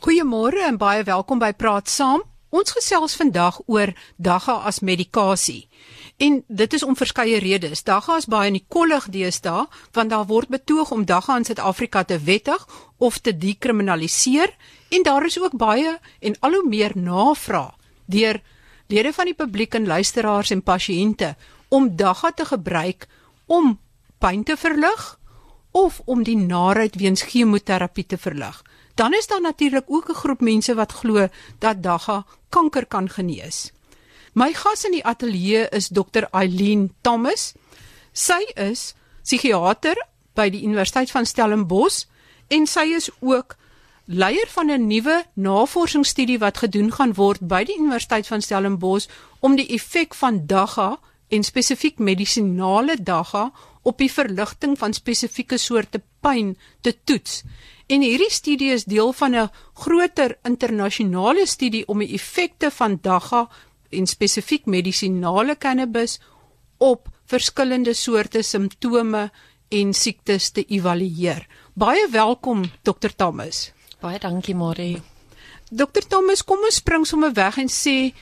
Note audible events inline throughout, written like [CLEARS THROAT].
Goeiemôre en baie welkom by Praat Saam. Ons gesels vandag oor dagga as medikasie. En dit is om verskeie redes. Dagga is baie in die kollig deesdae want daar word betoog om dagga in Suid-Afrika te wettig of te dekriminaliseer en daar is ook baie en al hoe meer navraag deur lede van die publiek en luisteraars en pasiënte om dagga te gebruik om pyn te verlig of om die naarheid weens chemoterapie te verlig dan is daar natuurlik ook 'n groep mense wat glo dat dagga kanker kan genees. My gas in die ateljee is Dr. Eileen Thomas. Sy is psigiater by die Universiteit van Stellenbosch en sy is ook leier van 'n nuwe navorsingsstudie wat gedoen gaan word by die Universiteit van Stellenbosch om die effek van dagga en spesifiek medisinale dagga op die verligting van spesifieke soorte pyn te toets. En hierdie studie is deel van 'n groter internasionale studie om die effekte van dagga en spesifiek medisinale cannabis op verskillende soorte simptome en siektes te evalueer. Baie welkom Dr Thomas. Baie dankie Marie. Dr Thomas, kom ons spring sommer weg en sê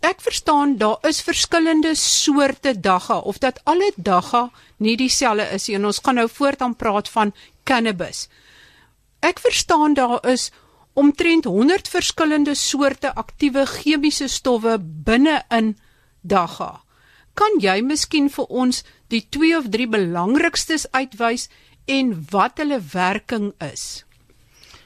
ek verstaan daar is verskillende soorte dagga of dat alle dagga nie dieselfde is nie en ons gaan nou voortaan praat van cannabis. Ek verstaan daar is omtrent 100 verskillende soorte aktiewe chemiese stowwe binne in dagga. Kan jy miskien vir ons die twee of drie belangrikstes uitwys en wat hulle werking is?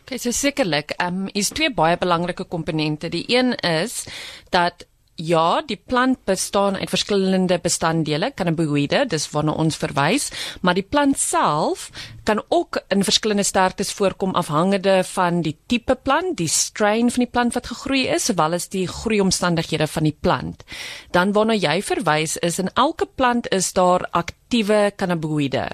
Okay, so sekerlik, ehm um, is twee baie belangrike komponente. Die een is dat Ja, die plant bestaan uit verskillende bestanddele, cannabinoïde, dis waarna ons verwys, maar die plant self kan ook in verskillende sterktes voorkom afhangende van die tipe plant, die strain van die plant wat gegroei is, sowel as die groeiomstandighede van die plant. Dan waarna jy verwys is in elke plant is daar aktiewe cannabinoïde.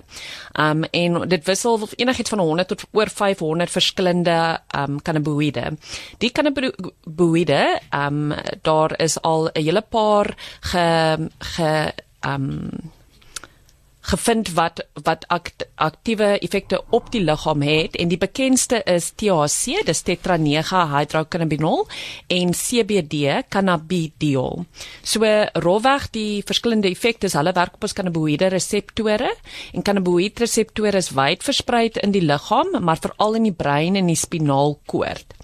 Um en dit wissel enigiets van 100 tot oor 500 verskillende um cannabinoïde. Die cannabinoïde um daar is al 'n hele paar ge ge um gevind wat wat akt, aktiewe effekte op die liggaam het en die bekendste is THC, dis tetra-9-hydrocannabinol en CBD, cannabidiol. So rowweg die verskillende effekte, hulle werk op ons cannabinoïde reseptore en cannabinoïde reseptore is wyd versprei in die liggaam, maar veral in die brein en die spinaalkoord.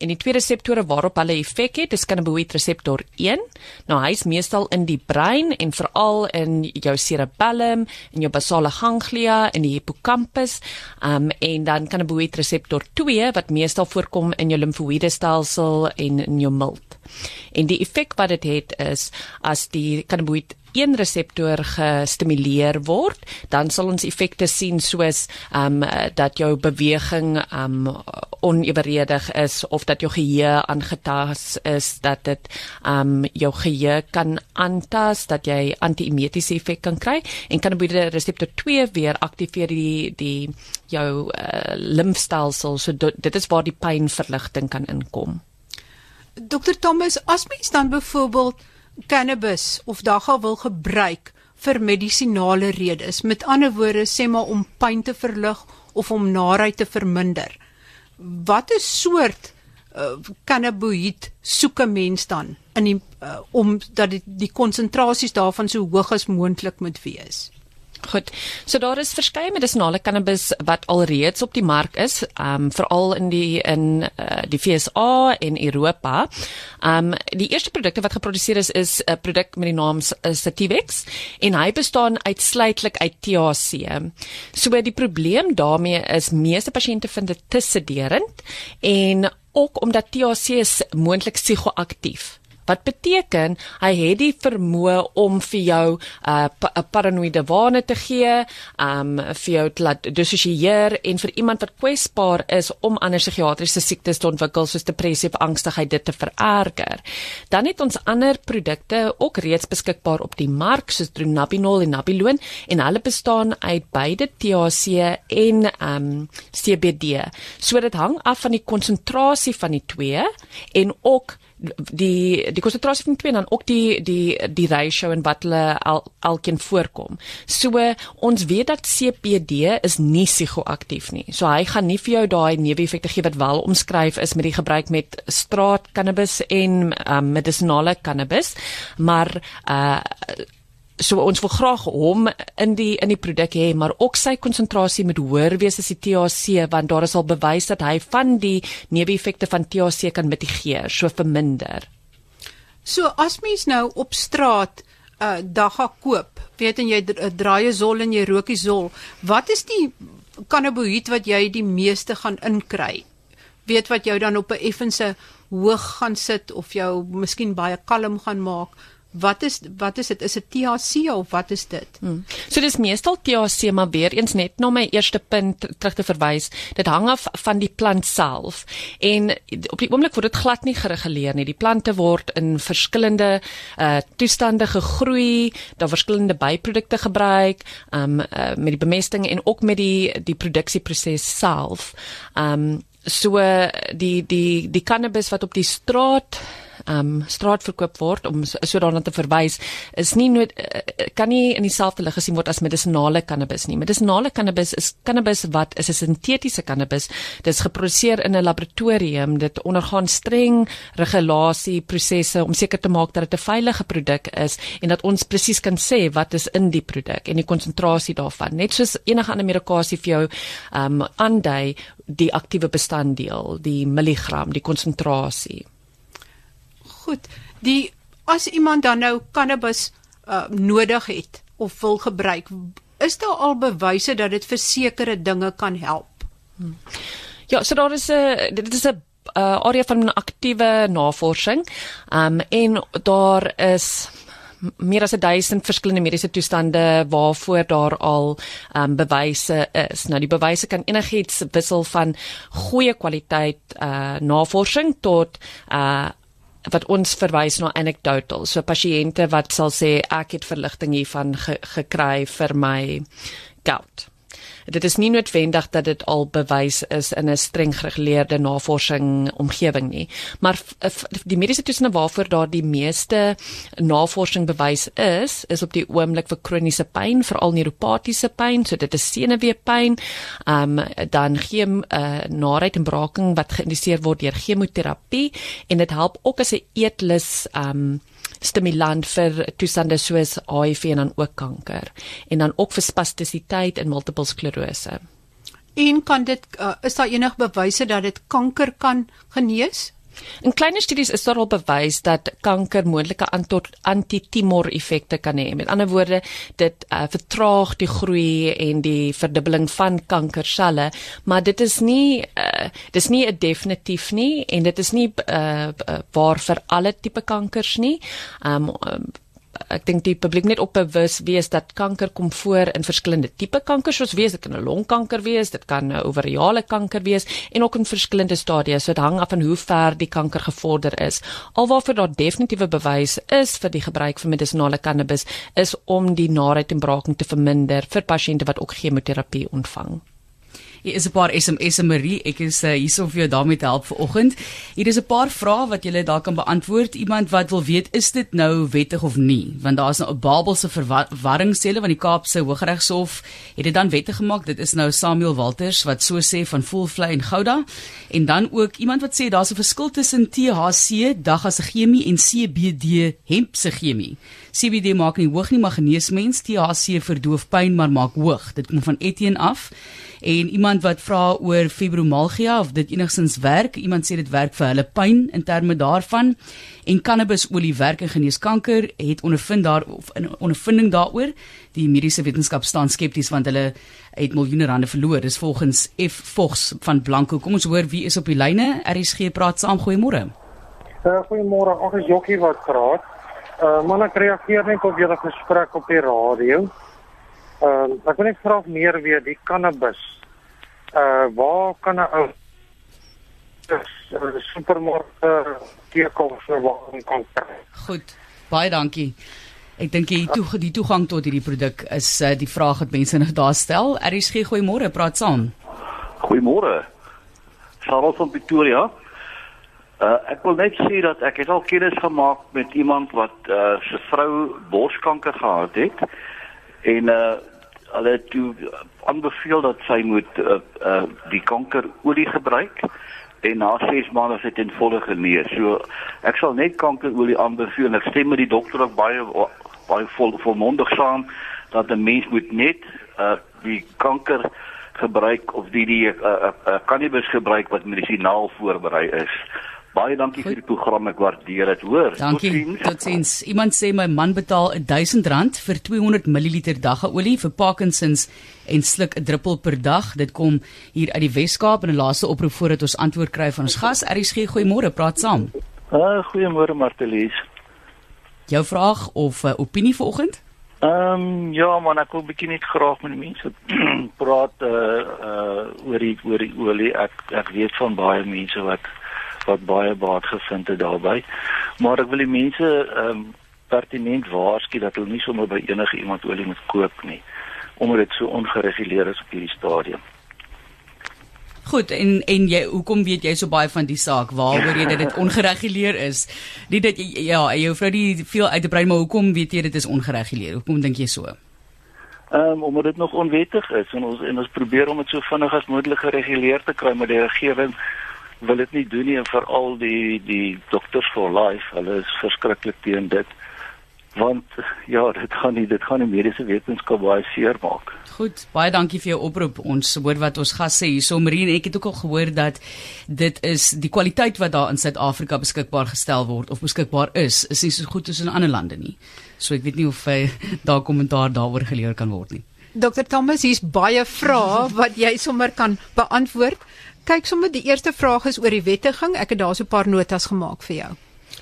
En die twee reseptore waarop hulle effek het, is cannabinoid reseptor 1. Nou hy's meestal in die brein en veral in jou cerebellum en jou basale ganglia en die hippocampus. Um en dan cannabinoid reseptor 2 wat meestal voorkom in jou limfoïde stelsel en in jou milt. En die effek wat dit het, het is as die cannabinoid een reseptor gestimuleer word, dan sal ons effekte sien soos ehm um, dat jou beweging ehm um, oneweredig is of dat jou geheue aangetas is, dat dit ehm um, jou geheue kan aantas, dat jy anti-emetiese effek kan kry en die reseptor 2 weer aktiveer die die jou uh, limfstelsel. So dit is waar die pynverligting kan inkom. Dr Thomas, as mens dan byvoorbeeld cannabis of dagga wil gebruik vir medisinale redes. Met ander woorde, sê maar om pyn te verlig of om naarheid te verminder. Watter soort uh, cannabinoïd soek 'n mens dan in die uh, om dat die konsentrasies daarvan so hoog as moontlik moet wees? Goed. So daar is verskeie medisinale cannabis wat alreeds op die mark is, ehm um, veral in die in uh, die FSA en Europa. Ehm um, die eerste produkte wat geproduseer is is 'n produk met die naam uh, Sativex en hy bestaan uitsluitlik uit THC. So die probleem daarmee is meeste pasiënte vind dit te sederend en ook omdat THC is moontlik psigoaktief wat beteken hy het die vermoë om vir jou 'n uh, pa paranoïde wane te gee, um vir jou te laat dissosieer en vir iemand wat kwesbaar is om ander psigiatriese siektes te ontwikkel soos depressie of angstigheid dit te vererger. Dan het ons ander produkte ook reeds beskikbaar op die mark soos Dronabinol en Nabilon en hulle bestaan uit beide THC en um CBD. So dit hang af van die konsentrasie van die twee en ook die die konsentrasie van twee en dan ook die die die ratio en wat hulle al, alkeen voorkom. So ons weet dat CBD is nie psigoaktief nie. So hy gaan nie vir jou daai neeweffekte gee wat wel omskryf is met die gebruik met straat cannabis en um, medisinale cannabis, maar uh so ons wil graag hom in die in die produk hê maar ook sy konsentrasie moet hoër wees as die THC want daar is al bewys dat hy van die neeweffekte van THC kan mitigeer so verminder. So as mens nou op straat 'n uh, dagga koop, weet en jy 'n zol en jy rook die zol, wat is die cannabinoïd wat jy die meeste gaan inkry? Weet wat jou dan op 'n effense hoog gaan sit of jou miskien baie kalm gaan maak? Wat is wat is dit? Is dit THC of wat is dit? Hmm. So dis meestal THC maar weer eens net na my eerste punt terug te verwys. Dit hang af van die plant self en op die oomblik word dit glad nie gereguleer nie. Die plante word in verskillende uh toestande gegroei, daar verskillende byprodukte gebruik, um uh, met die bemesting en ook met die die produksieproses self. Um so die die die cannabis wat op die straat um straat verkoop word om sodanig te verwys is nie nood, uh, kan nie in dieselfde lig gesien word as medisinale cannabis nie. Medisinale cannabis is cannabis wat is 'n sintetiese cannabis. Dit is geproduseer in 'n laboratorium. Dit ondergaan streng regulasie prosesse om seker te maak dat dit 'n veilige produk is en dat ons presies kan sê wat is in die produk en die konsentrasie daarvan. Net soos enige ander medikasie vir jou um aandui die aktiewe bestanddeel, die milligram, die konsentrasie. Goed. Die as iemand dan nou cannabis uh, nodig het of wil gebruik, is daar al bewyse dat dit vir sekere dinge kan help? Hmm. Ja, so daar is 'n dit is 'n uh, area van aktiewe navorsing. Um en daar is meer as 1000 verskillende mediese toestande waarvoor daar al um, bewyse is. Nou die bewyse kan enigiets wissel van goeie kwaliteit uh, navorsing tot uh, wat ons verwys na anecdotal so pasiënte wat sal sê ek het verligting hiervan ge gekry vir my gout dit is nie noodwendig dat dit al bewys is in 'n streng gereguleerde navorsing omgewing nie maar die mediese toestande waarvoor daar die meeste navorsing bewys is is op die oomblik vir kroniese pyn veral neuropatiese pyn so dit is senuweepyn um, dan gee uh, eh, naait en braking wat geïndiseer word deur chemoterapie en dit help ook as 'n eetlus um, stimulant vir toestande soos HIV en dan ook kanker en dan ook vir spastisiteit en multiple sklerose. En kan dit uh, is daar enige bewyse dat dit kanker kan genees? In kleiner studies is daar al bewys dat kanker moontlike antitumor effekte kan hê. Met ander woorde, dit uh, vertraag die groei en die verdubbeling van kankerselle, maar dit is nie uh, dis nie 'n definitief nie en dit is nie uh, waar vir alle tipe kankers nie. Um, ek dink die publiek net op bewus wees dat kanker kom voor in verskillende tipe kankers soos wees dit kan 'n longkanker wees, dit kan 'n ovariale kanker wees en ook in verskillende stadiums. So dit hang af van hoe ver die kanker gevorder is. Alwaarvoor daar definitiewe bewys is vir die gebruik van medisinale cannabis is om die naait en braking te verminder vir pasiënte wat ook chemoterapie ontvang. Hier is 'n paar SMS'e Marie, ek is uh, hierso vir jou daarmee te help vir oggend. Hier is 'n paar vrae wat jy daar kan beantwoord. Iemand wat wil weet, is dit nou wettig of nie? Want daar is nou 'n Babelse verwarringssele van die Kaapse Hooggeregshof het dit dan wettig gemaak. Dit is nou Samuel Walters wat so sê van Fullfly en Gouda. En dan ook iemand wat sê daar's 'n verskil tussen THC, dagga se chemie en CBD, hemp se chemie. CBD maak nie hoog nie, maar genees mens. THC verdoof pyn, maar maak hoog. Dit kom van Etienne af en iemand wat vra oor fibromalgia of dit enigstens werk. Iemand sê dit werk vir hulle pyn in terme daarvan en cannabisolie werk en genees kanker. Het ondervind daar of 'n ondervinding daaroor. Die mediese wetenskap staan skepties want hulle het miljoene rande verloor. Dis volgens F Vos van Blanco. Kom ons hoor wie is op die lyne. RSG praat saam. Goeiemôre. Uh, Goeiemôre. Ag, is Jokkie wat praat. Uh, man ek reageer net op julle gesprek op die radio. Ehm uh, ek wil net vra meer weer die cannabis. Uh waar kan 'n ou die supermarkte teekom vir waar kan kry? Goed. Baie dankie. Ek dink die toe die toegang tot hierdie produk is uh, die vraag wat mense nog daar stel. RSG goeiemôre, praat saam. Goeiemôre. Charles van Pretoria. Uh ek wil net sê dat ek het al kennis gemaak met iemand wat uh se vrou borskanker gehad het en uh hulle het toe aanbeveel dat sy moet uh, uh die kankerolie gebruik en na 6 maande het dit volle genees. So ek sal net kankerolie aanbeveel. Ek stem met die dokter ook baie baie vol volmondig saam dat 'n mens moet net uh die kanker gebruik of die die uh, uh, uh, cannabis gebruik wat medisinaal voorberei is. Baie dankie Goed. vir die program, ek waardeer dit, hoor. Dankie. Totsiens. Iemand sê my man betaal R1000 vir 200 ml daggaolie vir Parkinsons en sluk 'n druppel per dag. Dit kom hier uit die Wes-Kaap en 'n laaste oproep voordat ons antwoord kry van ons gas. RSG, goeiemôre, praat saam. Ah, goeiemôre Martelies. Jou vraag of uh, opinie vanoggend? Ehm um, ja, man, ek wil bietjie net graag met mense [CLEARS THROAT] praat uh uh oor die oor die olie. Ek ek weet van baie mense wat wat baie baat gevind het daarbey. Maar ek wil die mense ehm um, pertinent waarsku dat hulle nie sommer by enige iemand olie moet koop nie omdat dit so ongereguleer is op hierdie stadium. Goed, en en jy hoekom weet jy so baie van die saak? Waaroor jy dat dit ongereguleer is? Nie dat jy ja, jou vrou die veel uit te brei, maar hoekom weet jy dit is ongereguleer? Hoekom dink jy so? Ehm um, omdat dit nog onwettig is en ons en ons probeer om dit so vinnig as moontlik gereguleer te kry, maar die regering wil dit nie doen nie en veral die die dokters for life, hulle is verskriklik teen dit. Want [LAUGHS] ja, dit gaan nie dit gaan die mediese wetenskap baie seer maak. Goed, baie dankie vir jou oproep. Ons hoor wat ons gas sê hierso Marien, ek het ook al gehoor dat dit is die kwaliteit wat daar in Suid-Afrika beskikbaar gestel word of beskikbaar is, is nie so goed as in ander lande nie. So ek weet nie of hy [LAUGHS] daar kommentaar daaroor geleer kan word nie. Dr Thomas, hier's baie vrae wat jy sommer kan beantwoord kyk sommer die eerste vraag is oor die wettiging. Ek het daar so 'n paar notas gemaak vir jou.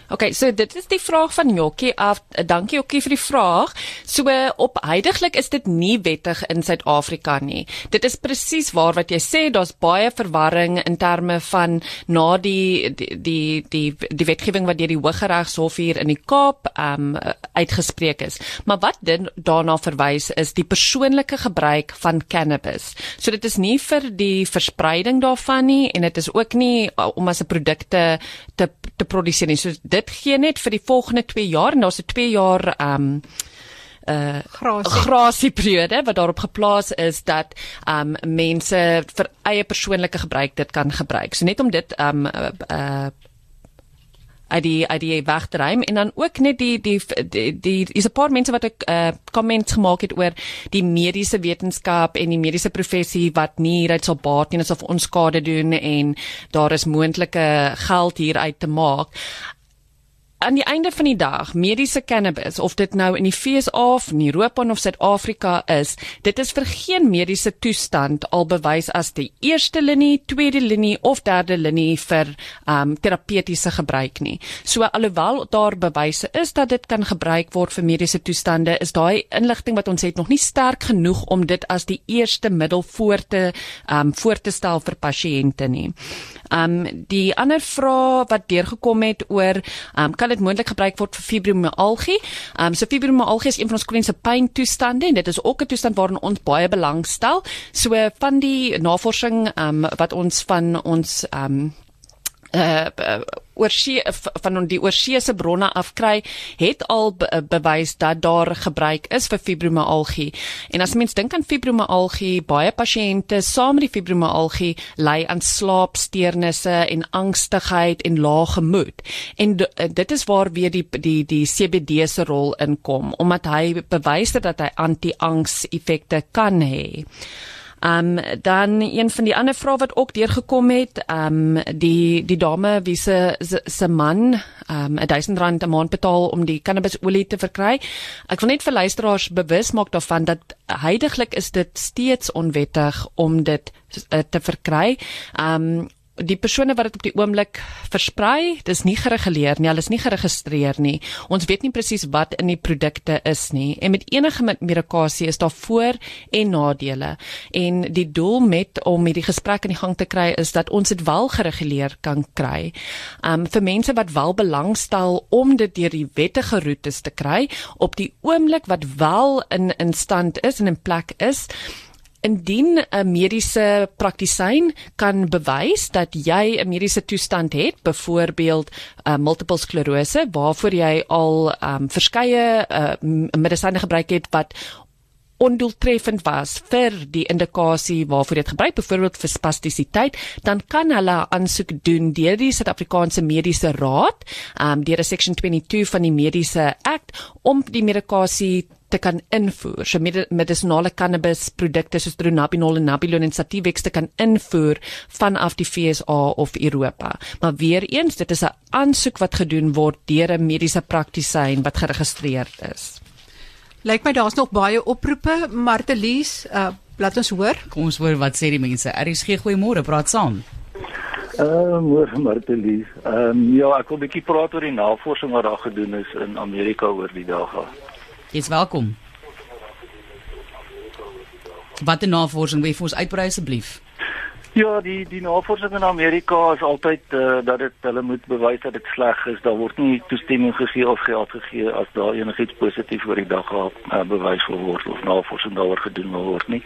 Okay, so dit is die vraag van Jokkie af. Dankie Jokkie vir die vraag. So op heidaglik is dit nie wettig in Suid-Afrika nie. Dit is presies waar wat jy sê, daar's baie verwarring in terme van na die die die die, die wetgewing wat deur die Hooggeregshof hier in die Kaap um uitgespreek is. Maar wat dit daarna verwys is die persoonlike gebruik van cannabis. So dit is nie vir die verspreiding daarvan nie en dit is ook nie uh, om as 'n produkte te te produseer nie. So dit dit gee net vir die volgende 2 jaar en daar's 'n 2 jaar ehm um, uh grasie. grasie periode wat daarop geplaas is dat um mense vir eie persoonlike gebruik dit kan gebruik. So net om dit um uh, uh uit die uit die wegdryf en dan ook net die die die, die is 'n paar mense wat 'n uh, comment gemaak het oor die mediese wetenskap en die mediese professie wat nie hieruit sal baat nie asof ons skade doen en daar is moontlike geld hieruit te maak aan die einde van die dag mediese cannabis of dit nou in die FSA of in Europa of Suid-Afrika is, dit is vir geen mediese toestand al bewys as die eerste linie, tweede linie of derde linie vir um terapeutiese gebruik nie. So alhoewel daar bewyse is dat dit kan gebruik word vir mediese toestande, is daai inligting wat ons het nog nie sterk genoeg om dit as die eerste middel voor te um voor te stel vir pasiënte nie. Um die ander vraag wat deurgekom het oor um kan dit moontlik gebruik word vir fibromialgie. Um so fibromialgie is een van ons kroniese pyntoestande en dit is ook 'n toestand waaraan ons baie belangstel. So van die navorsing um wat ons van ons um uh oorsee van die oorseese bronne afkry het al be, bewys dat daar gebruik is vir fibromialgie. En as mens dink aan fibromialgie, baie pasiënte saam met die fibromialgie ly aan slaapsteurnisse en angstigheid en lae gemoed. En dit is waar weer die die die CBD se rol inkom omdat hy bewys het dat hy anti-angs effekte kan hê. Ehm um, dan een van die ander vrae wat ook deurgekom het, ehm um, die die dame wie se se man ehm um, 1000 rand 'n maand betaal om die cannabisolie te verkry. Ek wil net vir luisteraars bewus maak daarvan dat heidaglik is dit steeds onwettig om dit uh, te verkry. Ehm um, die persone wat dit op die oomblik versprei, dis nie gereguleer nie, hulle is nie geregistreer nie. Ons weet nie presies wat in die produkte is nie. En met enige medikasie is daar voor- en nadele. En die doel met om hierdie gesprek in die gang te kry is dat ons dit wel gereguleer kan kry. Um vir mense wat wel belangstel om dit deur die wettige roetes te kry op die oomblik wat wel in in stand is en in plek is indien 'n mediese praktisyn kan bewys dat jy 'n mediese toestand het, byvoorbeeld uh, multiple sklerose waarvoor jy al um, verskeie uh, medisyne gebruik het wat ondoeltreffend was vir die indikasie waarvoor dit gebruik byvoorbeeld vir spastisiteit dan kan hulle aansoek doen deur die Suid-Afrikaanse Mediese Raad um, deur 'n section 22 van die Mediese Act om die medikasie te kan invoer. So med medisinale cannabis produkte soos Dronabinol en Nabilon en Sativex te kan invoer vanaf die FSA of Europa. Maar weer eens, dit is 'n aansoek wat gedoen word deur 'n mediese praktisyn wat geregistreerd is. Lyk my daar's nog baie oproepe, Martelies, uh laat ons hoor. Kom ons hoor wat sê die mense. RSG goeiemôre, praat saam. Uh môre Martelies. Ehm um, ja, ek wil 'n bietjie praat oor die navorsing wat daar gedoen is in Amerika oor die dae. Jy's welkom. Wat 'n navorsing wil jy vir ons uitbrei asseblief? Ja, die die navorsing in Amerika is altyd uh, dat dit hulle moet bewys dat dit sleg is. Daar word nie toestemming gegee of geld gegee as daar enigiets positief oor die dag gehad uh, bewys word of navorsing daaroor gedoen word nie.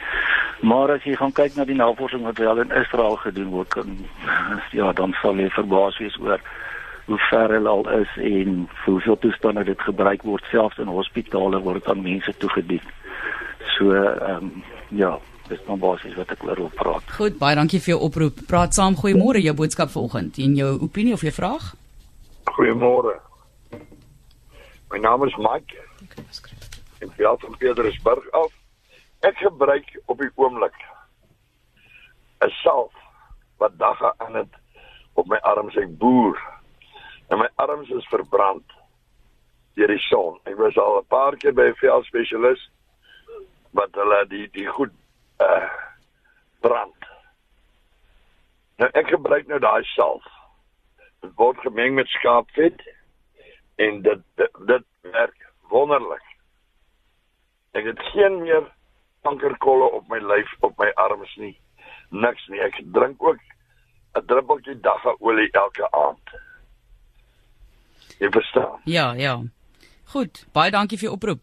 Maar as jy gaan kyk na die navorsing wat wel in Israel gedoen word, kan, [LAUGHS] ja, dan sal jy verbaas wees oor hoe ver hulle al is en hoeveel toestande dit gebruik word selfs in hospitale word aan mense toegedien. So ehm um, ja, dis dan basies wat ek oor wil praat. Goed, baie dankie vir jou oproep. Praat saam, goeiemôre, jou boodskap vanoggend en jou opinie of jou vraag? Goeiemôre. My naam is Mike. Ek bel van Pietersburg af. Ek gebruik op die oomblik 'n salf wat dagga aan dit op my arms ek boer. En my arms is verbrand deur die son. Ek was al 'n paar keer by 'n velspesialis wat hulle die die goed uh brand. Nou ek gebruik nou daai salf. Dit word gemeng met skaapvet en dit dit, dit werk wonderlik. Ek het geen meer kankerkolle op my lyf op my arms nie. Niks nie. Ek drink ook 'n druppeltjie daggaolie elke aand. Jy verstaan? Ja, ja. Goed, baie dankie vir jou oproep.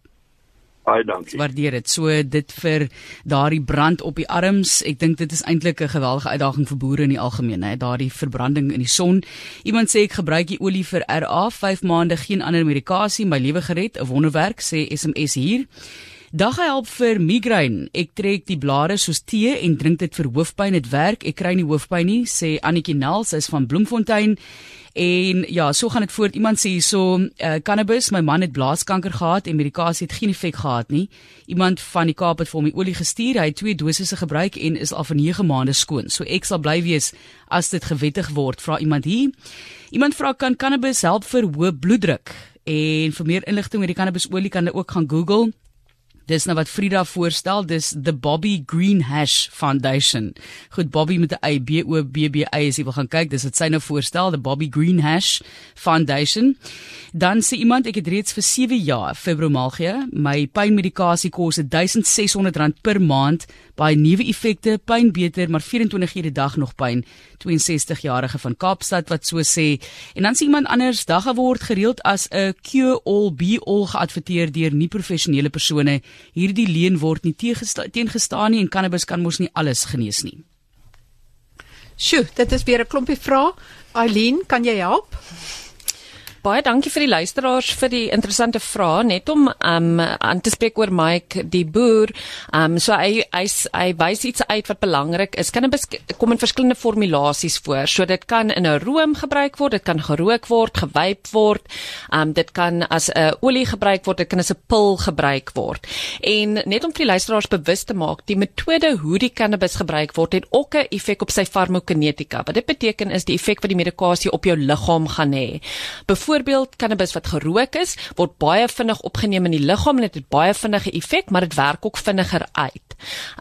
Baie dankie. Waardeer dit. So dit vir daardie brand op die arms. Ek dink dit is eintlik 'n geweldige uitdaging vir boere in die algemeen, hè, daardie verbranding in die son. Iemand sê ek gebruik die olie vir RA 5 maande geen ander medikasie, my lewe gered, 'n wonderwerk sê SMS hier. Dag help vir migraine. Ek trek die blare soos tee en drink dit vir hoofpyn. Dit werk. Ek kry nie hoofpyn nie, sê Annetjie Nel, sy is van Bloemfontein. En ja, so gaan dit voort. Iemand sê hierso, uh, cannabis, my man het blaaskanker gehad en medikasie het geen effek gehad nie. Iemand van die Kaap het vir hom die olie gestuur. Hy het twee dosisse gebruik en is al vir 9 maande skoon. So ek sal bly wees as dit gewettig word. Vra iemand hier. Iemand vra kan cannabis help vir hoë bloeddruk? En vir meer inligting oor die cannabisolie kan jy ook gaan Google. Dis nou wat Frida voorstel, dis the Bobby Green Hash Foundation. Goed, Bobby met 'n Y B O B B Y as jy wil gaan kyk, dis wat sy nou voorstel, the Bobby Green Hash Foundation. Dan sê iemand ek het reeds vir 7 jaar fibromalgia. My pynmedikasie kos R1600 per maand. Baie nuwe effekte, pyn beter, maar 24 ure dag nog pyn. 62 jarige van Kaapstad wat so sê. En dan sê iemand anders dagga word gereeld as 'n cure all be all geadverteer deur nie professionele persone hierdie leen word nie teengestaan nie en cannabis kan mos nie alles genees nie. Sjoe, dit is weer 'n klompie vrae. Eileen, kan jy help? Baie dankie vir die luisteraars vir die interessante vrae net om um aan te spreek oor Mike die boer. Um so hy hy hy wys iets uit wat belangrik is. Kan kom in verskillende formulasies voor. So dit kan in 'n room gebruik word, dit kan gerook word, gewyp word. Um dit kan as 'n olie gebruik word, dit kan as 'n pil gebruik word. En net om vir die luisteraars bewus te maak, die metode hoe die cannabis gebruik word het ook 'n effek op sy farmakokinetika. Wat dit beteken is die effek wat die medikasie op jou liggaam gaan hê. Byvoorbeeld cannabis wat gerook is, word baie vinnig opgeneem in die liggaam en dit het baie vinnige effek, maar dit werk ook vinniger uit.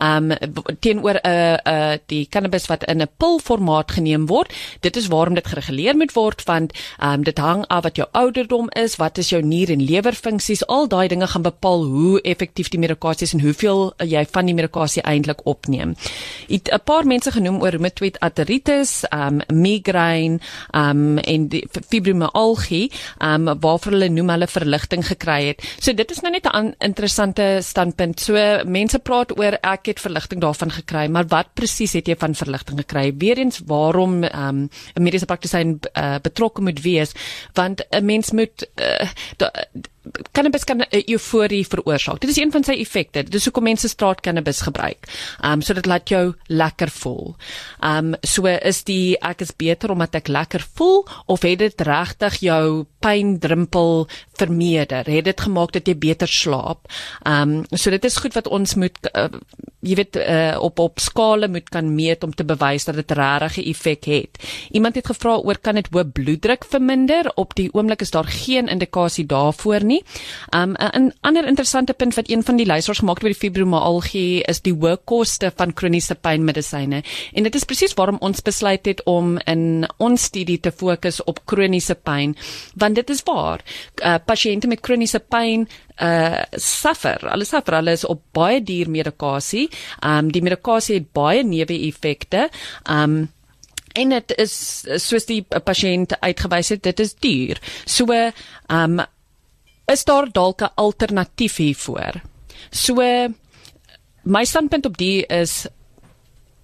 Um teenoor 'n uh, uh die cannabis wat in 'n pilformaat geneem word, dit is waarom dit gereguleer moet word want um dit hang af wat jou ouderdom is, wat is jou nier en lewerfunksies, al daai dinge gaan bepaal hoe effektief die medikasie is en hoeveel jy van die medikasie eintlik opneem. 'n paar mense genoem oor rheumatoid arthritis, um migraine, um en ehm um, waarvoor hulle noem hulle verligting gekry het. So dit is nou net 'n interessante standpunt. So mense praat oor ek het verligting daarvan gekry, maar wat presies het jy van verligting gekry? Weerens waarom ehm um, 'n mediese praktisyn uh, betrokke moet wees, want 'n mens moet uh, da, cannabis kan 'n euforie veroorsaak. Dit is een van sy effekte. Dit is hoekom mense straat cannabis gebruik. Ehm um, sodat dit laat jou lekker voel. Ehm um, so is die ek is beter omdat ek lekker voel of het dit regtig jou pyndrumpel vermeerder? Het dit gemaak dat jy beter slaap? Ehm um, so dit is goed wat ons moet uh, jy weet uh, op op skale moet kan meet om te bewys dat dit regtig 'n effek het. Iemand het gevra oor kan dit hoë bloeddruk verminder? Op die oomblik is daar geen indikasie daarvoor nie. Um 'n ander interessante punt wat een van die luisteraars gemaak het oor die fibromialgie is die hoë koste van kroniese pynmedisyne. En dit is presies waarom ons besluit het om in ons studie te fokus op kroniese pyn, want dit is waar. Uh, Pasiënte met kroniese pyn uh suffer. Hulle suffer. Hulle is op baie duur medikasie. Um die medikasie het baie neeweffekte. Um en dit is soos die pasiënt uitgewys het, dit is duur. So um is daar dalk 'n alternatief hiervoor. So my standpunt op die is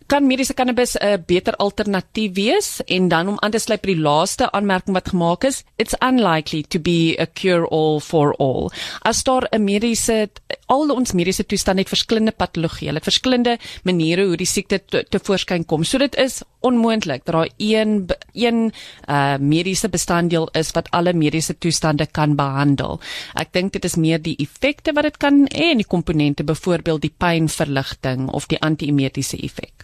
kan mediese cannabis 'n beter alternatief wees en dan om aan te sluit by die laaste aanmerking wat gemaak is it's unlikely to be a cure all for all. As daar 'n mediese al ons mediese toestande het verskillende patologieë het verskillende maniere hoe die siekte te, te voorskyn kom. So dit is onmoontlik dat daar een een uh, mediese bestanddeel is wat alle mediese toestande kan behandel. Ek dink dit is meer die effekte wat dit kan hê en die komponente byvoorbeeld die pynverligting of die anti-emetiese effek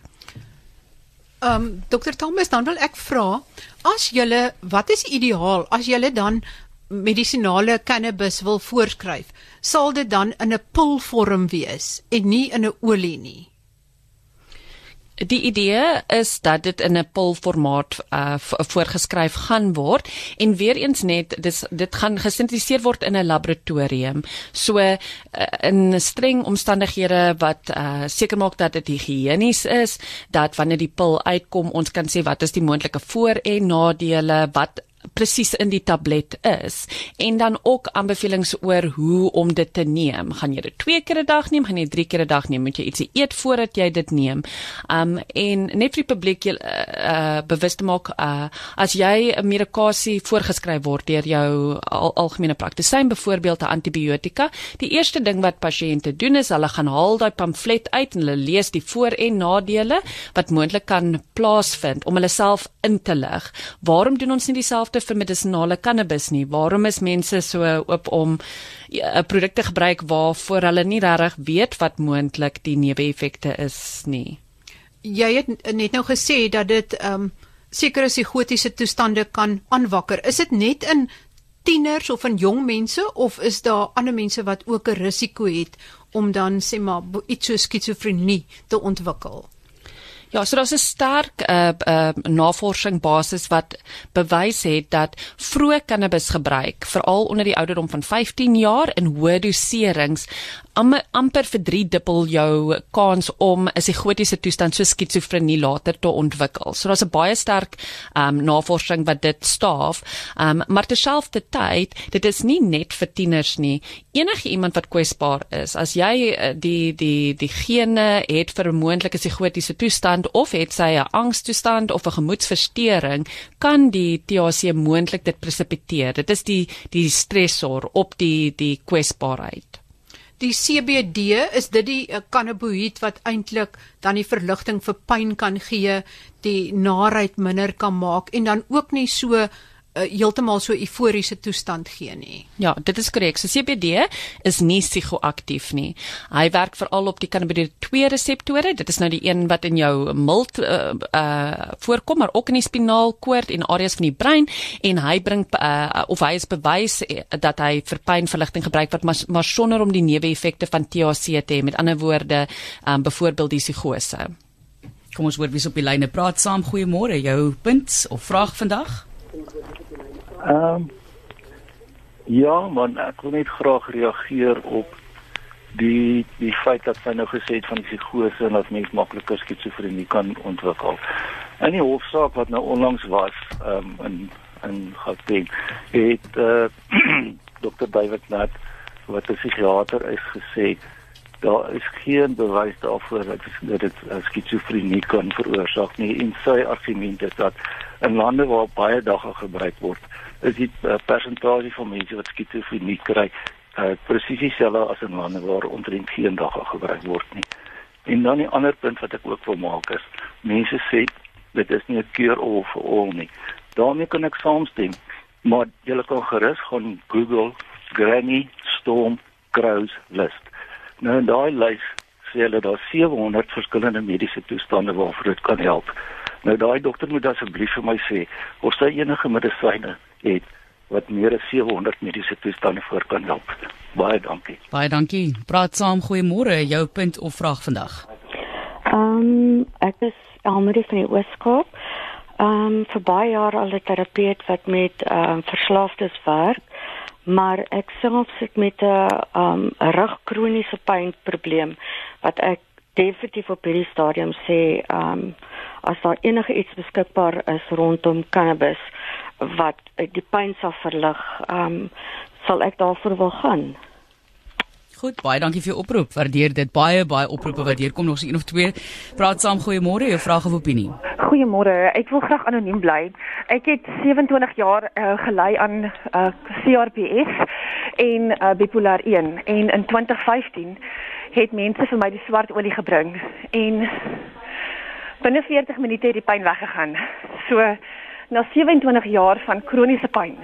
Ehm um, dokter Thomas dan wil ek vra as julle wat is ideaal as julle dan medisinale cannabis wil voorskryf sal dit dan in 'n pilvorm wees en nie in 'n olie nie Die idee is dat dit in 'n pilformaat uh, voorgeskryf gaan word en weer eens net dis dit gaan gesintetiseer word in 'n laboratorium. So uh, in streng omstandighede wat uh, seker maak dat dit higiënies is, dat wanneer die pil uitkom, ons kan sê wat is die moontlike voor- en nadele, wat presies in die tablet is en dan ook aanbevelings oor hoe om dit te neem. Gaan jy dit 2 keer 'n dag neem, gaan jy 3 keer 'n dag neem, moet jy ietsie eet voordat jy dit neem. Um en net vir die publiek jy uh, uh bewus te maak uh as jy 'n medikasie voorgeskryf word deur jou al, algemene praktisyn, byvoorbeeld 'n antibiotika, die eerste ding wat pasiënte doen is hulle gaan haal daai pamflet uit en hulle lees die voor- en nadele wat moontlik kan plaasvind om hulle self in te lig. Waarom doen ons nie dieselfde dieselfde vir medisonale cannabis nie. Waarom is mense so oop om 'n ja, produkte gebruik waarvoor hulle nie regtig weet wat moontlik die neeweffekte is nie? Jy het net nou gesê dat dit ehm um, sekere psigotiese toestande kan aanwakker. Is dit net in tieners of in jong mense of is daar ander mense wat ook 'n risiko het om dan sê maar iets so skizofrenie te ontwikkel? Ja, so daar's 'n sterk uh, uh navorsing basis wat bewys het dat vroeë cannabis gebruik, veral onder die ouderdom van 15 jaar in hoë doserings, am, amper vir 3 dubbel jou kans om 'n psigotiese toestand so skizofrenie later te ontwikkel. So daar's 'n baie sterk um navorsing wat dit staaf. Um maar terselfdertyd, dit is nie net vir tieners nie. Enige iemand wat kwesbaar is, as jy uh, die die die gene het vir 'n moontlike psigotiese toestand of het sy 'n angstoestand of 'n gemoedsversteuring, kan die THC moontlik dit presipiteer. Dit is die die stresor op die die kwesbaarheid die CBD is dit die uh, cannabinoïd wat eintlik dan die verligting vir pyn kan gee, die naait minder kan maak en dan ook nie so uh, heeltemal so euforiese toestand gee nie. Ja, dit is korrek. So CBD is nie psigoaktief nie. Hy werk veral op die cannabinoid 2 reseptore. Dit is nou die een wat in jou milt uh, uh voorkom, maar ook in die spinaalkoord en areas van die brein en hy bring uh of hy is bewys dat hy vir pynverligting gebruik word, maar, maar sonder om die neeweffekte van THC te hê. Met ander woorde, um byvoorbeeld die psigose. Kom ons hoor wie op die lyne praat saam. Goeiemôre. Jou punt of vraag vandag? Ehm um, Ja, man, ek wil net graag reageer op die die feit dat sy nou gesê het van psigose en dat mens makliker skizofrenie kan ontwikkel. In die hofsaak wat nou onlangs was, ehm um, in in Gauteng het [CLEARS THROAT] uh, Dr. David Nat wat 'n psigiater is gesê daar is geen bewys daarvoor dat dit skizofrenie kan veroorsaak nie en sy argument is dat in lande waar baie dagga gebruik word is die uh, persentasie van mense wat skizofrenie kry uh, presies dieselfde as in lande waar omtrent geen dagga gebruik word nie. En dan die ander punt wat ek ook wil maak is mense sê dit is nie 'n cure all for all nie. daarmee kan ek saamstem. Maar jy kan gerus gaan Google Granny Storm Crows list. Nou in daai lys sê hulle daar 700 verskillende mediese toestande waarvoor dit kan help. Nou daai dokter moet asseblief vir my sê of sy enige medisyne het wat meer as 700 mediese toestande voor kan help. Baie dankie. Baie dankie. Praat saam, goeiemôre. Jou punt of vraag vandag. Ehm um, ek is Almarie van die Ooskaap. Ehm um, vir baie jare al 'n terapeut wat met ehm um, verslaafdes werk, maar ek self sit met 'n um, rug kroniese pyn probleem wat ek definitief op hierdie stadium sê um, as daar enige iets beskikbaar is rondom cannabis wat die pyn sal verlig, um, sal ek daarvoor wil gaan. Goed, baie dankie vir jou oproep. Waardeer dit baie baie oproepe wat hier kom nog so een of twee. Praat saam, goeiemôre, jou vraag of opinie. Goeiemôre. Ek wil graag anoniem bly. Ek het 27 jaar uh, gelei aan uh, CRPS en uh, bipolar 1 en in 2015 het mense vir my die swart olie gebring en binne 40 minute het die pyn weggegaan. So na 27 jaar van kroniese pyn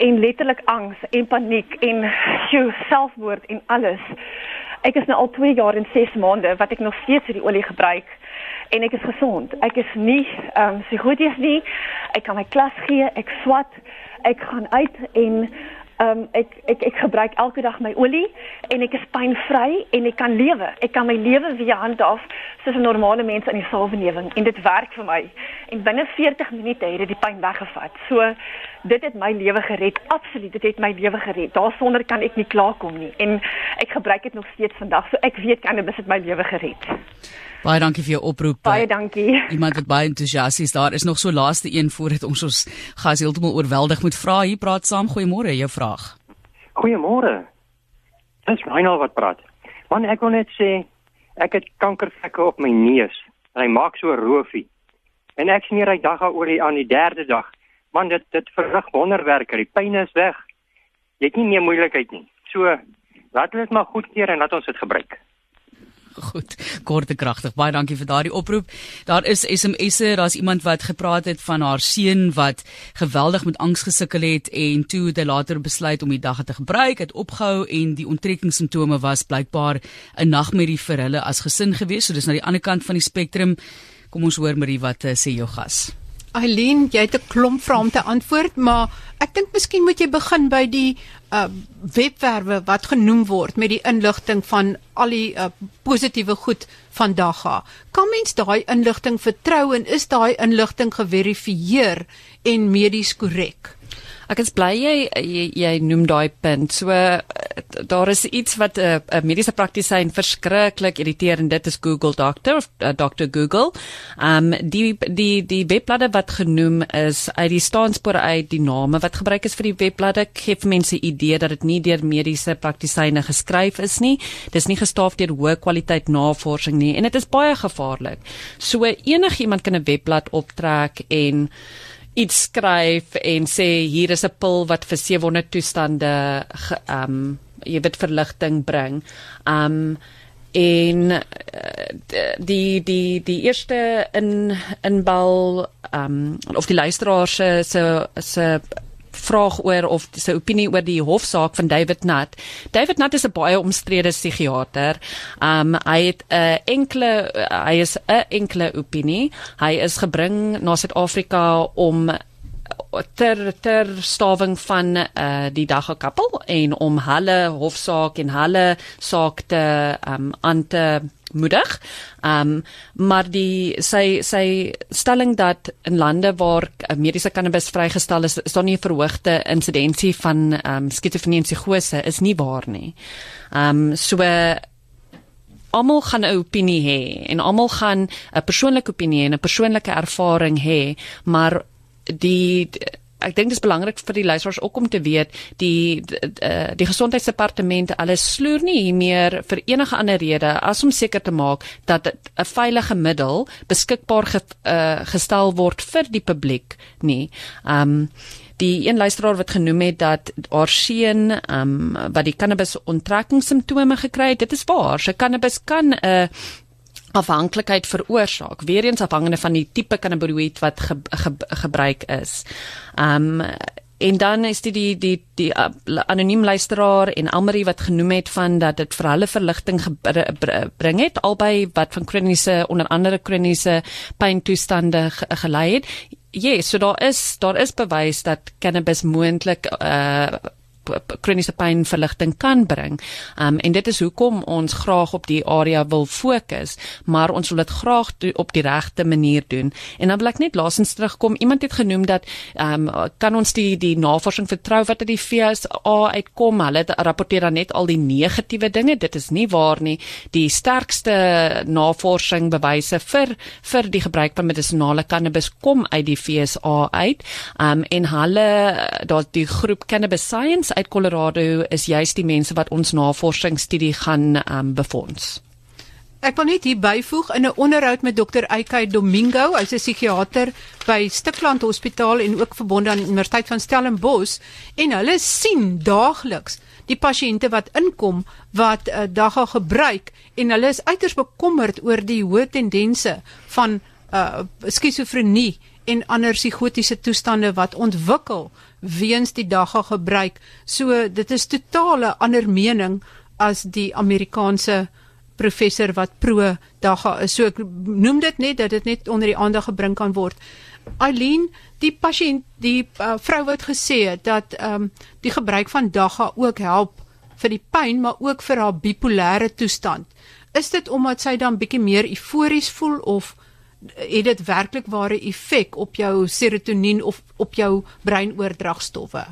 en letterlik angs en paniek en jou selfmoord en alles. Ek is nou al 2 jaar en 6 maande wat ek nog steeds hierdie olie gebruik en ek is gesond. Ek is nie ehm um, psigoties nie. Ek kan my klas gee, ek swat, ek gaan uit en Ehm um, ek ek ek gebruik elke dag my olie en ek is pynvry en ek kan lewe. Ek kan my lewe weer handhaaf soos 'n normale mens in die samelewing en dit werk vir my. En binne 40 minute het dit die pyn weggevat. So dit het my lewe gered. Absoluut, dit het my lewe gered. Daarsonder kan ek nie klaarkom nie. En ek gebruik dit nog steeds vandag. So ek weet cannabis het my lewe gered. Baie dankie vir jou oproep. Baie dankie. Iemand wat baie entoesiasties daar is nog so laaste een voordat ons ons gas heeltemal oorweldig moet vra. Hier praat saam. Goeiemôre, jou vraag. Goeiemôre. Dis Reinald wat praat. Man, ek wil net sê ek het kankervlekke op my neus. Hy maak so roofie. En ek smeer hy dag oor die aan die derde dag. Man, dit dit verrig wonderwerke. Die pyn is weg. Jy het nie meer moeilikheid nie. So laat dit maar goed keer en laat ons dit gebruik. Goed, kort en kragtig. Baie dankie vir daardie oproep. Daar is SMS'e, daar's iemand wat gepraat het van haar seun wat geweldig met angs gesukkel het en toe het hy later besluit om die dag te gebruik, het opgehou en die onttrekkingssimptome was blykbaar 'n nagmerrie vir hulle as gesin gewees. So dis na die ander kant van die spektrum. Kom ons hoor Marie wat uh, sê jou gas. Eileen, jy het 'n klomp vrae om te antwoord, maar ek dink miskien moet jy begin by die uh webwerwe wat genoem word met die inligting van al die uh, positiewe goed van Dagga. Kan mens daai inligting vertrou en is daai inligting geverifieer en medies korrek? Ek is bly jy jy, jy noem daai punt. So daar is iets wat 'n uh, mediese praktisyn verskriklik irriteer en dit is Google Doctor of uh, Dr Google. Um die die die webbladde wat genoem is uit die staanspore uit die name wat gebruik is vir die webbladde gee vir mense idee dat dit nie deur mediese praktisyne geskryf is nie. Dis nie gestaaf deur hoë kwaliteit navorsing nie en dit is baie gevaarlik. So enigiemand kan 'n webblad optrek en iets skryf en sê hier is 'n pil wat vir 700 toestande ehm um, jy weet verligting bring. Um en eh, die die die eerste in inbal um of die luisteraar se se vraag oor of sy opinie oor die hofsaak van David Nut. David Nut is 'n baie omstrede psigiater. Um hy het 'n uh, enkele uh, hy is 'n enkele opinie. Hy is gebring na Suid-Afrika om ter ter stawing van uh, die dagga kappel en om hulle hofsaak en hulle saak te um, aan te moedig. Um maar die sy sy stelling dat in lande waar mediese cannabis vrygestel is, is daar nie 'n verhoogde insidensie van um skizofrenie en psigose is nie waar nie. Um so almal gaan 'n opinie hê en almal gaan 'n persoonlike opinie en 'n persoonlike ervaring hê, maar die ek dink dit is belangrik vir die luisteraars ook om te weet die die, die, die gesondheidsdepartement alles sloer nie hier meer vir enige ander rede as om seker te maak dat 'n veilige middel beskikbaar ge, uh, gestel word vir die publiek nie. Um die een luisteraar wat genoem het dat haar seun um wat die cannabis onttrekkingssimptome gekry het, dit is waar. Sy cannabis kan 'n uh, afhanklikheid veroorsaak. Weereens afhangende van die tipe cannabinoïd wat ge, ge, gebruik is. Um en dan is dit die die die, uh, anoniem luisteraar en Almarie wat genoem het van dat dit vir hulle verligting bring het albei wat van kroniese onder andere kroniese pyntoestande gelei het. Ja, yes, so daar is daar is bewys dat cannabis moontlik uh kroniese pynverligting kan bring. Um en dit is hoekom ons graag op die area wil fokus, maar ons wil dit graag op die regte manier doen. En dan wil ek net laasens terugkom. Iemand het genoem dat um kan ons die die navorsing vertrou wat uit die FSA uitkom? Hulle rapporteer dan net al die negatiewe dinge. Dit is nie waar nie. Die sterkste navorsing bewyse vir vir die gebruik van medisonale cannabis kom uit die FSA uit. Um en hulle daar die groep Cannabis Science uit Colorado is juist die mense wat ons navorsingsstudie gaan um, befonds. Ek wil net hier byvoeg in 'n onderhoud met Dr. Eikay Domingo, hy's 'n psigiater by Stikland Hospitaal en ook verbonde aan die Universiteit van Stellenbosch en hulle sien daagliks die pasiënte wat inkom wat uh, dagga gebruik en hulle is uiters bekommerd oor die hoë tendense van uh, skizofrenie en ander psigotiese toestande wat ontwikkel weens die dagga gebruik. So dit is totale ander mening as die Amerikaanse professor wat pro dagga is. So ek noem dit net dat dit net onder die aandag gebring kan word. Eileen, die pasiënt, die uh, vrou wat gesê het dat ehm um, die gebruik van dagga ook help vir die pyn, maar ook vir haar bipolêre toestand. Is dit omdat sy dan bietjie meer eufories voel of het dit werklik ware effek op jou serotonien of op jou breinoordragstowwe?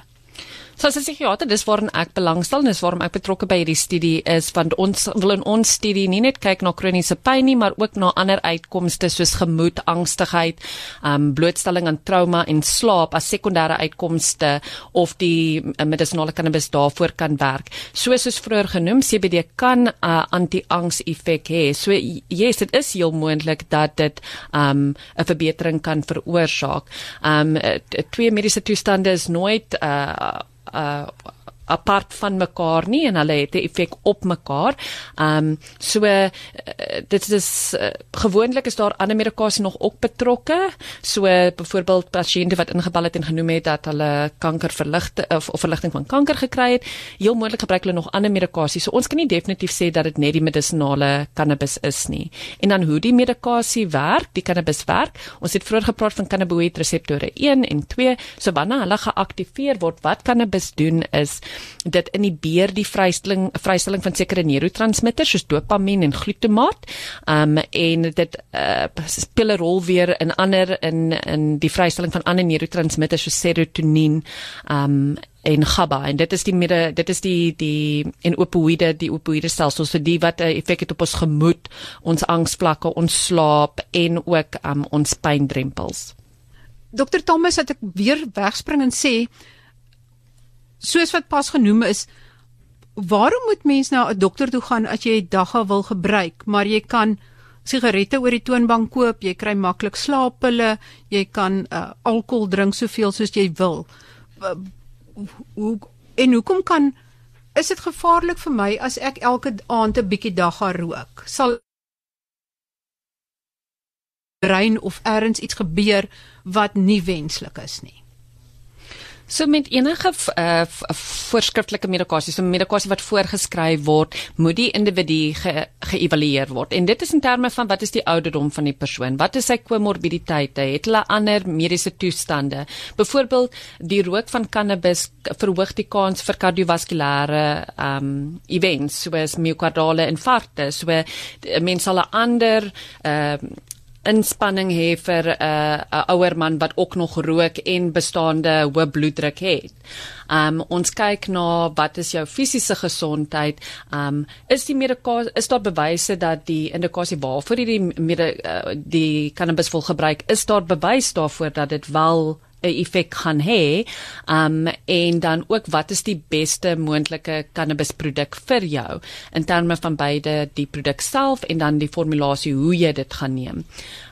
So as 'n psigiater, dis waarom ek belangstel, dis waarom ek betrokke by hierdie studie is want ons wil in ons studie nie net kyk na kroniese pyn nie, maar ook na ander uitkomste soos gemoed, angstigheid, um blootstelling aan trauma en slaap as sekondêre uitkomste of die uh, medisinale cannabis daarvoor kan werk. Soos soos vroeër genoem, CBD kan 'n uh, anti-angs effek hê. So yes, dit is heel moontlik dat dit um 'n verbetering kan veroorsaak. Um twee mediese toestande is nooit uh uh apart van mekaar nie en hulle het 'n effek op mekaar. Ehm um, so uh, dit is uh, gewoonlik is daar ander medikasie nog ook betrokke. So uh, byvoorbeeld pasiënte wat ingebal het en genoem het dat hulle kanker verligte of, of verligting van kanker gekry het, heel moontlik gebruik hulle nog ander medikasie. So ons kan nie definitief sê dat dit net die medisinale cannabis is nie. En dan hoe die medikasie werk, die cannabis werk. Ons het vroeër gepraat van cannabinoïd reseptore 1 en 2. So wanneer hulle geaktiveer word, wat cannabis doen is dit inhibeer die vrystelling vrystelling van sekere neurotransmitters soos dopamien en glutamaat. Um en dit uh, speel 'n rol weer in ander in in die vrystelling van ander neurotransmitters soos serotonien um en GABA en dit is die midde dit is die die en opioïde die opioïde stelsels vir die wat 'n uh, effek het op ons gemoed, ons angsvlakke, ons slaap en ook um, ons pyndrempels. Dr Thomas het ek weer wegspring en sê soos wat pas genoem is, waarom moet mens na 'n dokter toe gaan as jy dagga wil gebruik, maar jy kan sigarette oor die toonbank koop, jy kry maklik slaappille, jy kan uh, alkohol drink soveel soos jy wil. Hoe en hoekom kan is dit gevaarlik vir my as ek elke aand 'n bietjie dagga rook? Sal brein of ergens iets gebeur wat nie wenslik is nie. So met enige uh, voorskriftelike medikasie, so medikasie wat voorgeskryf word, moet die individu geëvalueer ge word. En dit is in terme van wat is die ouderdom van die persoon? Wat is sy komorbiditeite? Het hulle ander mediese toestande? Byvoorbeeld, die rook van cannabis verhoog die kans vir kardiovaskulêre um events soos myokardiale infarkte. So mense sal 'n ander uh inspanning hê vir 'n uh, ouer man wat ook nog rook en bestaande hoë bloeddruk het. Um ons kyk na wat is jou fisiese gesondheid? Um is die medikasie is daar bewyse dat die indikasie waarvoor jy die mede, uh, die cannabis wil gebruik, is daar bewys daarvoor dat dit wel 'n effek gaan hê. Um en dan ook wat is die beste moontlike cannabisproduk vir jou in terme van beide die produk self en dan die formulasie hoe jy dit gaan neem.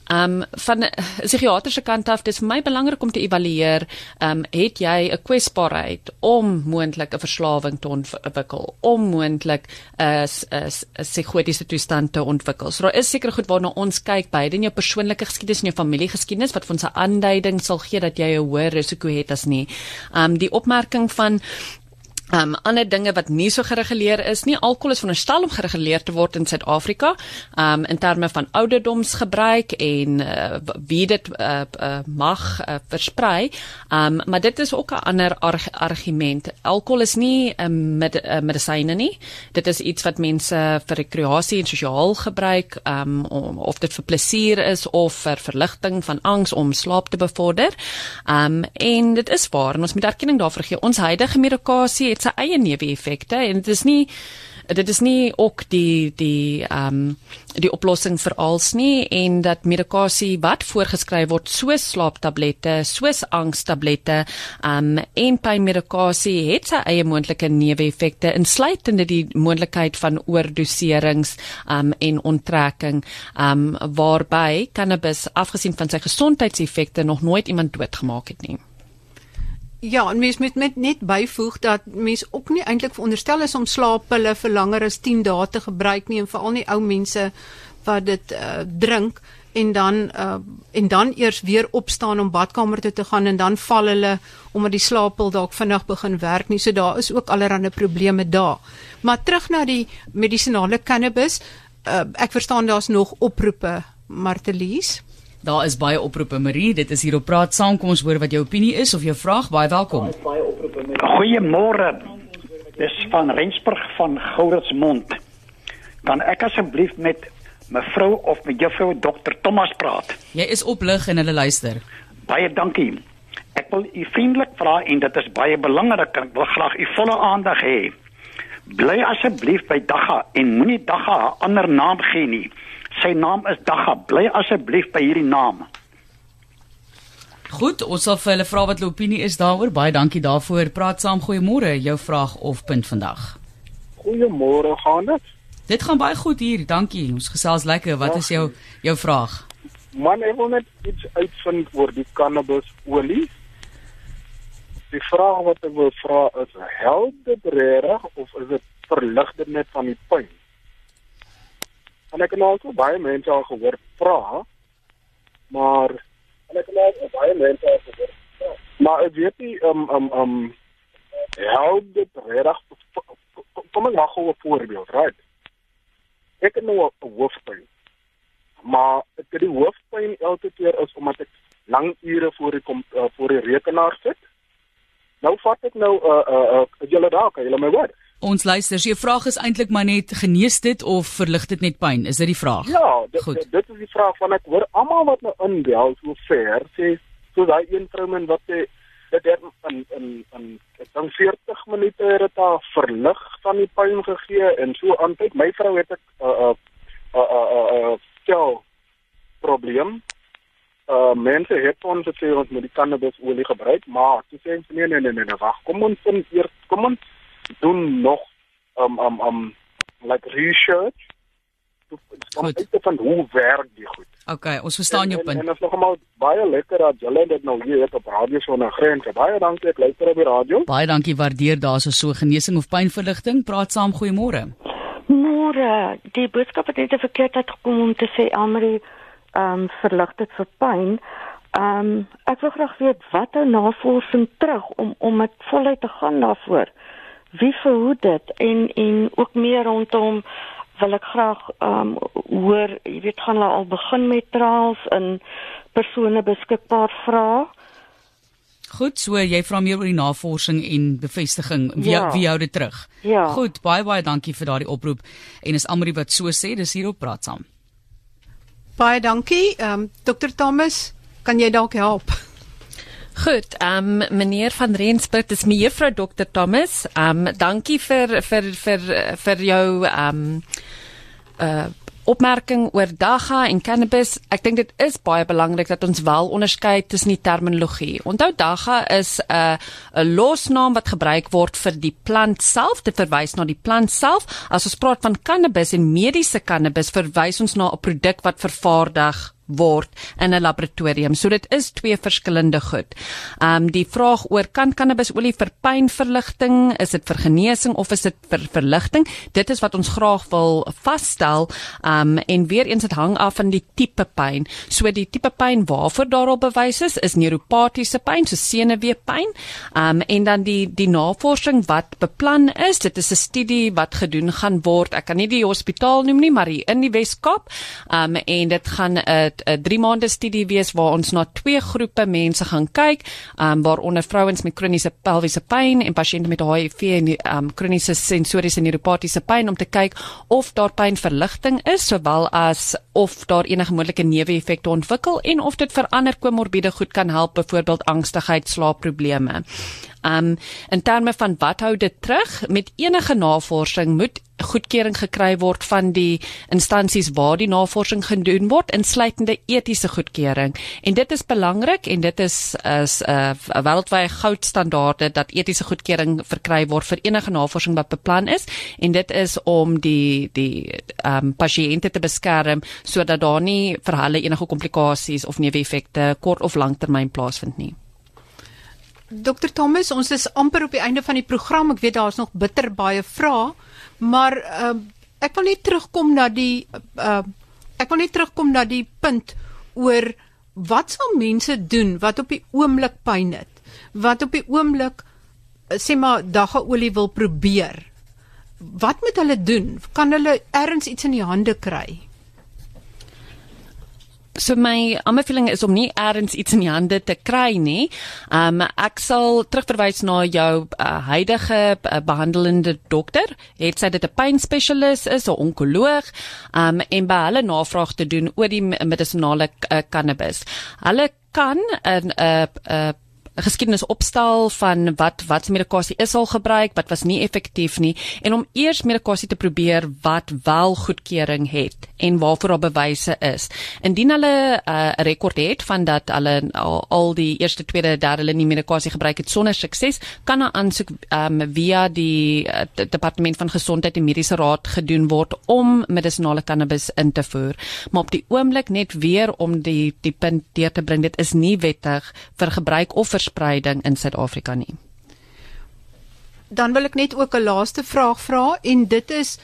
Um van 'n psigiatriese kant af, dis vir my belangrik om te evalueer, um het jy 'n kwesbaarheid om moontlik 'n verslawing te ontwikkel, om moontlik 'n 'n psigotiese toestand te ontwikkel. So daar is seker goed waarna ons kyk beide in jou persoonlike geskiedenis en jou familiegeskiedenis wat vir ons 'n aanduiding sal gee dat jy 'n hoër risiko het as nie. Um die opmerking van Um ander dinge wat nie so gereguleer is nie. Alkohol is veronderstel om gereguleer te word in Suid-Afrika. Um in terme van ouderdomsgebruik en uh, wie dit uh, uh, mag uh, versprei. Um maar dit is ook 'n ander arg argument. Alkohol is nie 'n um, med uh, medisyne nie. Dit is iets wat mense vir rekreasie en sosiaal gebruik, um of dit vir plesier is of vir verligting van angs om slaap te bevorder. Um en dit is waar en ons moet erkenning daarvoor gee. Ons huidige medikasie het sy eie neeweffekte en dit is nie dit is nie ook die die ehm um, die oplossing vir als nie en dat medikasie wat voorgeskryf word soos slaaptablette, soos angstablette, ehm um, en pynmedikasie het sy eie moontlike neeweffekte insluitende die moontlikheid van oordoserings ehm um, en onttrekking ehm um, waarby cannabis afgesien van sy gesondheidseffekte nog nooit iemand doodgemaak het nie. Ja, en mens moet met net byvoeg dat mens ook nie eintlik veronderstel is om slaappille vir langer as 10 dae te gebruik nie en veral nie ou mense wat dit uh, drink en dan uh, en dan eers weer opstaan om badkamer toe te gaan en dan val hulle omdat die slaappil dalk vinnig begin werk nie. So daar is ook allerlei probleme daar. Maar terug na die medisinale cannabis, uh, ek verstaan daar's nog oproepe, Martelies. Daar is baie oproepe Marie, dit is hier op praat saam. Kom ons hoor wat jou opinie is of jou vraag. Baie welkom. Goeiemôre. Dis van Rensburg van Gouritsmond. Kan ek asseblief met mevrou of met juffrou Dr Thomas praat? Jy is op lig en hulle luister. Baie dankie. Ek wil u vriendelik vra en dit is baie belangrik. Ek wil graag u volle aandag hê. Bly asseblief by Dagga en moenie Dagga 'n ander naam gee nie. Sy naam is Dagga. Bly asseblief by hierdie naam. Goed, ons sal vir hulle vra wat hulle opinie is daaroor. Baie dankie daarvoor. Praat saam. Goeiemôre. Jou vraag of punt vandag. Goeiemôre, gaan dit? Dit gaan baie goed hier. Dankie. Ons gesels lekker. Wat is jou jou vraag? Man, ek wil net iets uitvind oor die cannabis olie. Die vraag wat ek wil vra is: help dit reg of is dit verligter net van die pyn? En ek het nou al baie mense al gehoor vra, maar en ek het nou al baie mense al gehoor. Ja. Maar ek weet nie um um um help dit reg kom ek maar gou 'n voorbeeld, right? Ek het nou 'n hoofpyn. Maar ek het die hoofpyn elke keer is omdat ek lang ure voor die kom uh, voor die rekenaar sit. Nou vat ek nou 'n uh, 'n uh, uh, julle daar, kan julle my hoor? Ons luister. Sy vraag is eintlik maar net genees dit of verlig dit net pyn? Is dit die vraag? Ja, dit, Goed. dit is die vraag van ek hoor almal wat nou inbel so ver sê so daai een vrouman wat sê dit het in in in dink 40 minute het dit haar verlig van die pyn gegee en so aan tyd my vrou het ek 'n 'n 'n 'n stel probleem. Uh mense het ons gesê ons moet die cannabis olie gebruik, maar toe sê ons nee nee nee nee, wag, kom ons vind eers kom ons doen nog um um um like research om uit te vind hoe werk die goed. Okay, ons verstaan jou punt. En, is nogal baie lekker dat julle dit nou hier het op radio so na grense. Baie dankie ek luister op die radio. Baie dankie waardeer daarso so genesing of pynverligting. Praat saam, goeiemôre. Môre, die boodskap het net verkeerd uitgekom om te sê Amri ehm um, verlig dit vir pyn. Ehm um, ek wil graag weet wat hou navorsing terug om om dit voluit te gaan daarvoor wie verhoed dit en en ook meer rondom wil ek graag ehm um, hoor jy weet gaan hulle al begin met trials in persone beskikbaar vra Goed, so jy vra meer oor die navorsing en bevestiging. Wie ja. wie hou dit terug? Ja. Goed, baie baie dankie vir daardie oproep. En is Amri wat so sê, dis hier op praat saam. Baie dankie. Ehm um, Dr Thomas, kan jy dalk help? Goed, ehm um, meneer van Rensburg, dis my juffrou Dr Thomas. Ehm um, dankie vir vir vir vir jou ehm um, uh opmerking oor dagga en cannabis. Ek dink dit is baie belangrik dat ons wel onderskei tussen die terminologie. Onthou dagga is 'n 'n losnaam wat gebruik word vir die plant self, dit verwys na die plant self. As ons praat van cannabis en mediese cannabis, verwys ons na 'n produk wat vervaardig word in 'n laboratorium. So dit is twee verskillende goed. Ehm um, die vraag oor kan cannabisolie vir pynverligting, is dit vir genesing of is dit vir verligting? Dit is wat ons graag wil vasstel. Ehm um, en weer eens dit hang af van die tipe pyn. So die tipe pyn waarvoor daarop bewys is, is neuropatiese pyn, so senuweepyn. Ehm um, en dan die die navorsing wat beplan is, dit is 'n studie wat gedoen gaan word. Ek kan nie die hospitaal noem nie, maar hier in die Wes-Kaap. Ehm um, en dit gaan 'n uh, 'n 3 maande studie wees waar ons na twee groepe mense gaan kyk, um, waaronder vrouens met kroniese pelviese pyn en pasiënte met HIV en um, kroniese sensoriese neuropatiese pyn om te kyk of daar pynverligting is sowel as of daar enige moontlike neeweffekte ontwikkel en of dit vir ander komorbiede goed kan help, byvoorbeeld angstigheid, slaapprobleme. Um in terme van wat hou dit terug met enige navorsing moet goedkeuring gekry word van die instansies waar die navorsing gedoen word insluitende etiese goedkeuring. En dit is belangrik en dit is is 'n uh, wêreldwye goudstandaarde dat etiese goedkeuring verkry word vir enige navorsing wat beplan is. En dit is om die die ehm um, pasiënte te beskerm sodat daar nie vir hulle enige komplikasies of neeweffekte kort of langtermyn plaasvind nie. Dr Thomas, ons is amper op die einde van die program. Ek weet daar's nog bitter baie vrae, maar uh, ek wil net terugkom na die uh, ek wil net terugkom na die punt oor wat sal mense doen wat op die oomblik pyn het? Wat op die oomblik sê maar daggaolie wil probeer. Wat moet hulle doen? Kan hulle ergens iets in die hande kry? So my aanbeveling is om nie eers iets in die hande te kry nie. Um ek sal terugverwys na jou uh, huidige uh, behandelende dokter. Het sy dit 'n pynspesialis is, 'n onkoloog, um en by hulle navraag te doen oor die medisinale uh, cannabis. Hulle kan 'n 'n 'n 'n geskiedenis opstel van wat wat medikasie is al gebruik, wat was nie effektief nie en om eers medikasie te probeer wat wel goedkeuring het en waarvoor daar bewyse is. Indien hulle 'n uh, rekord het van dat hulle al, al die eerste, tweede, derde linie medikasie gebruik het sonder sukses, kan 'n aansoek um, via die uh, departement van gesondheid en mediese raad gedoen word om medisinale cannabis in te voer. Maar op die oomblik net weer om die die punt deur te bring, dit is nie wettig vir gebruik of verspreiding in Suid-Afrika nie. Dan wil ek net ook 'n laaste vraag vra en dit is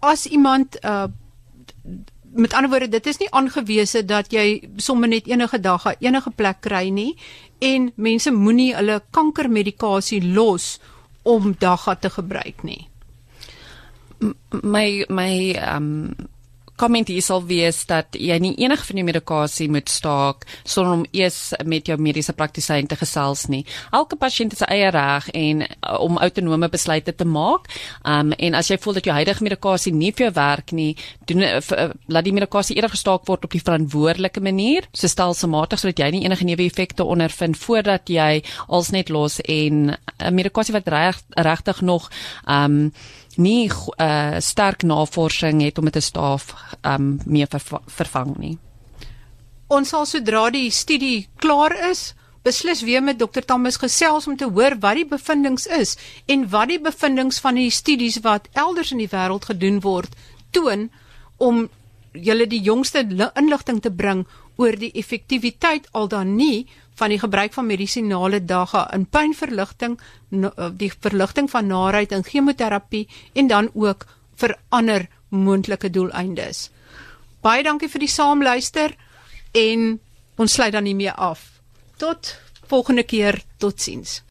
as iemand uh met ander woorde dit is nie aangewese dat jy sommer net enige dag op enige plek kry nie en mense moenie hulle kankermedikasie los om dagga te gebruik nie. My my um komment hier sal wees dat jy nie enige van die medikasie moet staak sonder om eers met jou mediese praktisyn te gesels nie. Elke pasiënt het sy eie reg en uh, om autonome besluite te maak. Um en as jy voel dat jou huidige medikasie nie vir jou werk nie, doen uh, laat die medikasie eerder gestaak word op die verantwoordelike manier, so stelselmatig sodat jy nie enige neeweffekte ondervind voordat jy als net los en 'n uh, medikasie wat reg regtig nog um nie uh, sterk navorsing het om dit te staaf um meer ver, vervang nie. Ons sal sodra die studie klaar is, beslis weer met Dr. Thomas gesels om te hoor wat die bevindinge is en wat die bevindinge van die studies wat elders in die wêreld gedoen word toon om julle die jongste inligting te bring oor die effektiwiteit al dan nie van die gebruik van medisinale dagga in pynverligting, eh, die verligting van naarheid en chemoterapie en dan ook vir ander moontlike doeleindes. Baie dankie vir die saamluister en ons sluit dan nie meer af. Tot volgende keer, totsiens.